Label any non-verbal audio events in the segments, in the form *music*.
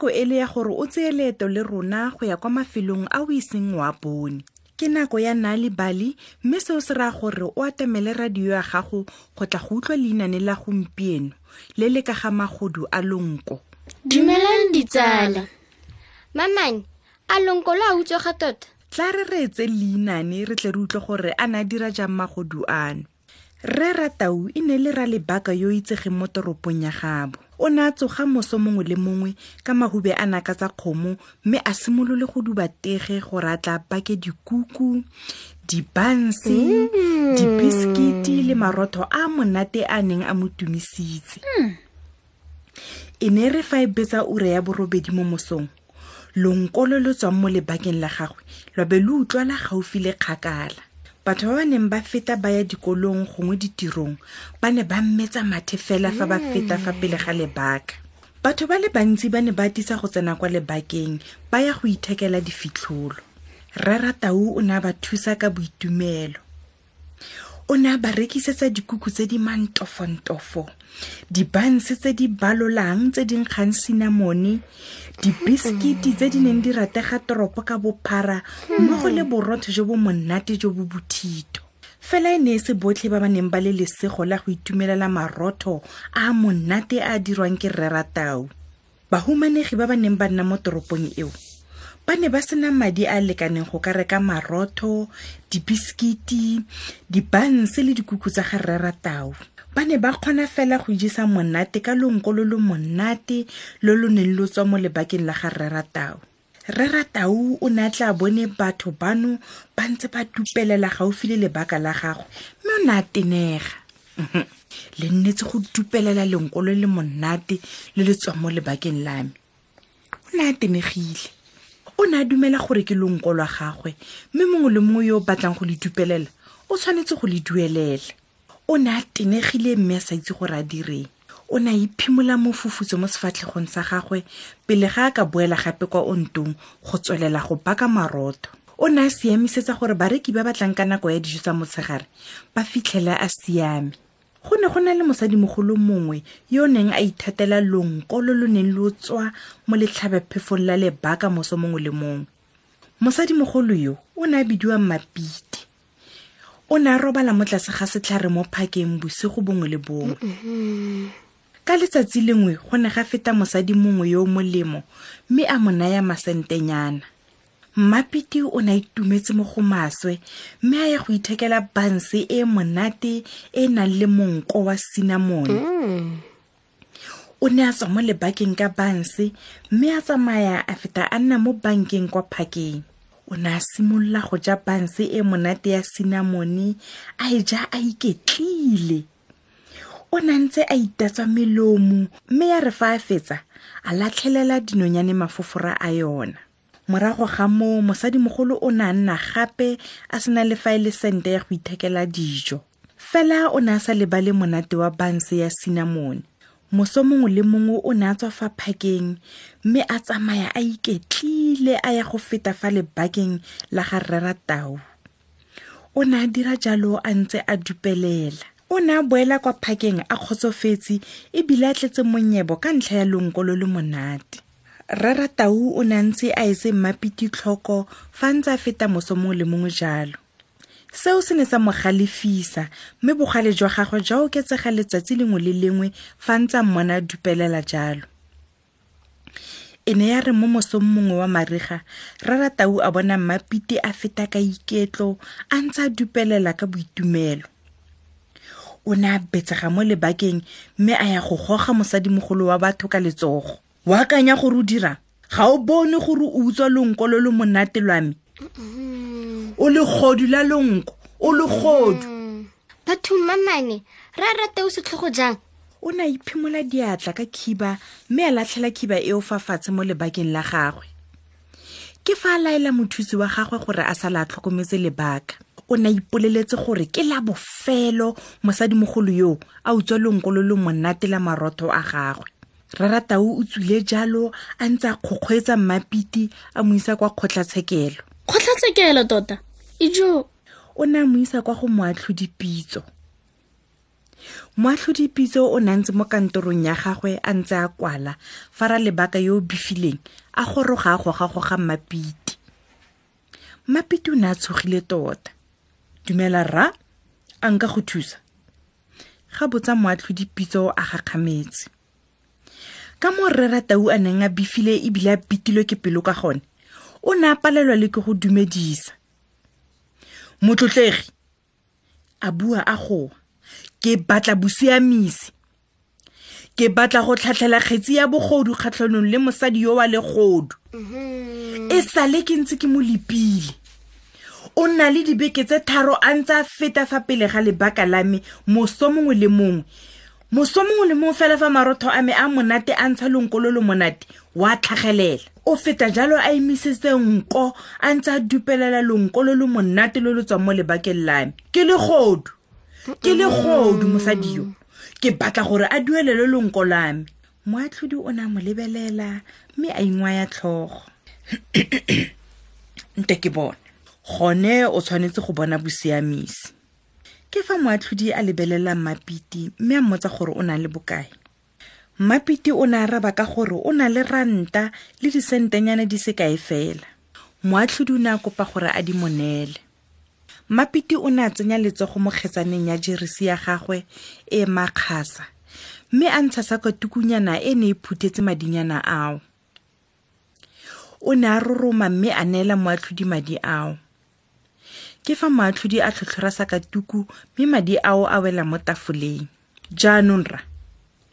ditsala ke nako e le ya gore o tseye leeto le rona go ya kwa mafelong a o iseng wa bone. Ke nako ya nale bali mme seo se raya gore o atamele radio ya gago go tla go utlwa leinane la gompieno le le ka ga magodu a lonko. Dumelang ditsala. Mamane a lonko le a utswega tota? Tla re reetse leinane re tle re utlwe gore a ne a dira jang magodu ano. Rre ratau e ne le ra lebaka yo o itsegeng mo toropong ya gabo o ne a tsoga moso mongwe le mongwe ka mahube a naka tsa kgomo mme a simolole go duba tege gore a tla bake dikuku dibanse dibiskiti le marotho a monate a neng a mo tumisitse. E ne re fa e betsa ura ya borobedi mo mosong. Lonko lo lo tswang mo lebakeng la gagwe lwa be le utlwala gaufi le kgakala batho ba ba neng ba feta ba ya dikolong gongwe ditirong ba ne ba mmetsa mathe fela fa ba feta fa pele ga lebaka. Batho ba le bantsi ba ne ba tisa go tsena kwa lebakeng ba ya go ithekela difitlholo. Rre ratau o ne a ba thusa ka boitumelo. O ne a ba rekisetsa dikuku tse di mantofontofo dibanse tse di balolang tse di nkgang sinamone dibiskiti tse di neng di ratega toropo ka bophara mmogo le borotho jo bo monate jo bo bothito. Fela e ne e se botlhe ba ba neng ba le lesego la go itumelela marotho a monate a dirwang ke rreratau bahumanegi ba ba neng ba nna mo toropong eo ba ne ba sena madi a lekaneng go ka reka marotho dibiskiti dibanse le dikuku tsa ga rreratau ba ne ba kgona fela go ijesa monate ka lonko lo lo monate lo lo neng lo tswa mo lebakeng la ga rreratau rreratau o ne a tla bone batho bano ba ntse ba dupelela gaufi le lebaka la gagwe mme o ne a tenega. *laughs* Le nnetse go dupelela lenko le le monate le le tswang mo lebakeng la me. O ne a tenegile o ne a dumela gore ke lonko lwa gagwe mme mongwe le mongwe yo o batlang go le dupelela o tshwanetse go le duelela o ne a tenegile mme a sa itse gore a direng o ne a iphimola mofufutso mo sefatlhegong sa gagwe pele ga a ka boela gape kwa ontong go tswelela go baka marotho o ne a siamisetsa gore bareki ba batlang ka nako ya dijo tsa motshegare ba fitlhele a siame go ne go na le mosadimogolo mongwe yo o neng a ithatela lonko lo lo neng lo tswa mo letlhabephefong la lebaka moso mongwe le mongwe. Mosadimogolo yo o ne a bidiwa mapite o ne a robala mo tlase ga setlhare mo phakeng bosigo bongwe le bongwe. Ka letsatsi lengwe go ne ga feta mosadi mongwe yo o molemo mme a mo naya masentenyana mmapiti o ne a itumetse mo go maswe mme a ya go ithekela banse e monate e nang le monko wa sinamone o ne a tswa mo lebakeng ka banse mme a tsamaya a feta a nna mo bankeng kwa phakeng o ne a simolola go ja banse e monate ya sinamone a e ja a iketlile. O ne ntse a itatswa melomo mme ya re fa a fetsa a latlhelela dinonyane mafofora a yona morago ga moo mosadimogolo o ne a nna gape a sena le fa e le sente ya go ithekela dijo. Fela o ne a sa lebale monate wa banse ya sinamone moso mongwe le mongwe o ne a tswa fa phakeng mme a tsamaya a iketlile a ya go feta fa lebakeng la ga rreratau o ne a dira jalo a ntse a dupelela. O ne a boela kwa phakeng a kgotsofetse ebile a tletse monyebo ka ntlha ya lonko lo le monate rraratau o ne a ntse a etse mmapiti tlhoko fa ntse a feta moso mongwe le mongwe jalo. Seo se ne sa mo galefisa mme bogale jwa gagwe jwa oketsega letsatsi lengwe le lengwe fa ntse a mmona a dupelela jalo. E ne ya re mo mosong mongwe wa mariga rraratau a bona mmapiti a feta ka iketlo a ntse a dupelela ka boitumelo. O ne a betsega mo lebakeng mme a ya go goga mosadimogolo wa batho ka letsogo o akanya gore o dirang ga o bone gore o utswa lonko lo lo monate lwa me? O le godu la lonko o le godu batho mamane re a rata o setlhogo jang? O ne a iphimola diatla ka khiba mme a latlhela khiba eo fa fatshe mo lebakeng la gagwe. Ke fa a laela mothusi wa gagwe gore a sala a tlhokometse lebaka. O ne a ipoleletse gore ke la bofelo mosadimogolo yoo a utswa lonko lo lo monate la marotho a gagwe rraratau o tswile jalo a ntse a kgokgwetsa mmapiti a mo isa kwa kgotlatshekelo. Kgotlatshekelo tota? Ijo o ne a mo isa kwa go moatlhodipitso. Moatlhodi pitso o nantse mo kantorong ya gagwe a ntse a kwala fa ra lebaka yo o befileng a goroga a gogagoga mmapiti. Mmapiti o ne a tshogile tota. Dumela rra? A nka go thusa. Ga botsa moatlhodi pitso a gakgametse ka mo rre ratau a neng a befile ebile a pitilwe ke pelo ka gone o ne a palelwa le ke go dumedisa. Motlotlegi a bua a goa. Ke batla bosiamisi. Ke batla go tlhatlhela kgetsi ya bogodu kgatlhanong le mosadi yo wa legodu. E sale ke ntse ke mo lepile o nna le dibeke tse tharo a ntse a feta fa pele ga lebaka la me moso mongwe le mongwe moso mongwe le mongwe fela fa marotho a me a monate a ntsha lonko lo lo monate wa tlhagelela. O feta jalo a emisetse nko a ntse a dupelela lonko lo lo monate lo lo tswang mo lebakeng la me. Ke legodu ke legodu mosadi yo. Ke batla gore a duele le lonko la me. Moatlhodi o ne a mo lebelela mme a ingwaya tlhogo. Nte ke bona gone o tshwanetse go bona bosiamisi ke fa moatlhodi a lebelela mmapiti mme a mmotsa gore o na le bokae. Mmapiti o ne a raba ka gore o na le ranta le disentenyana di se kae fela. Moatlhodi o ne a kopa gore a di monele. Mmapiti o ne a tsenya letsogo mo kgetsaneng ya jeresi ya gagwe e makgasa mme a ntsha sa katukunyana e ne e phuthetse madinyana ao. O ne a roroma mme a neela moatlhodi madi ao ke fa moatlhodi a tlhotlhora sa katuku mme madi ao a wela mo tafoleng. Jaanong ra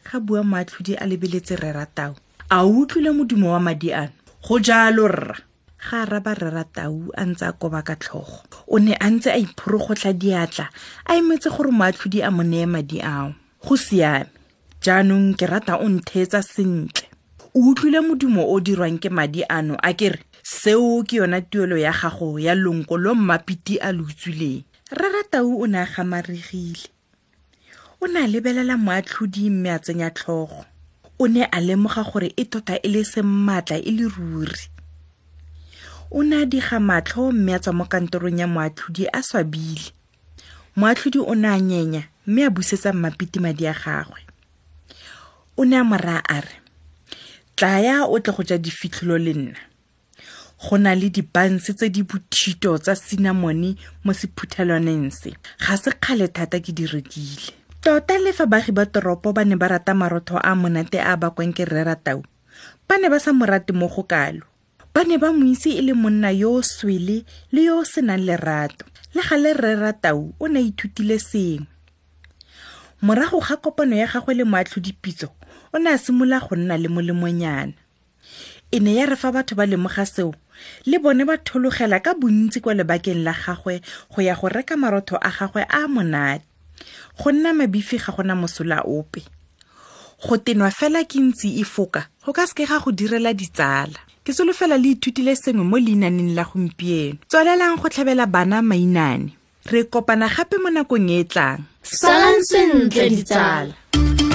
ga bua moatlhodi a lebeletse reratau. A o utlwile modumo wa madi ano? Go jalo rra. Ga a raba reratau a ntse a koba ka tlhogo. O ne a ntse a iphorogotla diatla a emetse gore moatlhodi a mo neye madi ao. Go siame. Jaanong ke rata o ntheetsa sentle. O utlwile modumo o dirwang ke madi ano a kere seo ke yona tuelo ya gago ya lonko lo mmapiti a le utswileng. Reratau o ne a gamaregile o ne a lebelela moatlhodi mme a tsenya tlhogo. O ne a lemoga gore e tota e le semmatla e le ruri. O ne a diga matlho mme a tswa mo kantorong ya moatlhodi a swabile. Moatlhodi o ne a nyenya mme a busetsa mmapiti madi a gagwe. O ne a mora a re tlaya o tle go ja difitlhelo le nna go na le dibanse tse di bothito tsa cinnamone mo sephuthelwaneng se. Ga se kgale thata ke di rekile. Tota le fa baagi ba toropo ba ne ba rata marotho a monate a bakwang ke rre ratau ba ne ba sa mo rate mo go kalo. Ba ne ba mo itse e le monna yo o swele le yo o senang lerato le gale rre ratau o ne a ithutile sengwe. Morago ga kopano ya gagwe le moatlhodipitso o ne a simolola go nna le molemonyana. E ne ya re fa batho ba lemoga seo le bone ba thologela ka bontsi kwa lebakeng la gagwe go ya go reka marotho a gagwe a monate. Go nna mabifi ga gona mosola ope. Go tenwa fela ke ntsi e foka go ka seke ga go direla ditsala. Ke solofela le ithutile sengwe mo leinaneng la gompieno. Tswelelang go tlhabela bana mainane. Re kopana gape mo nakong e e tlang. Salang sentle ditsala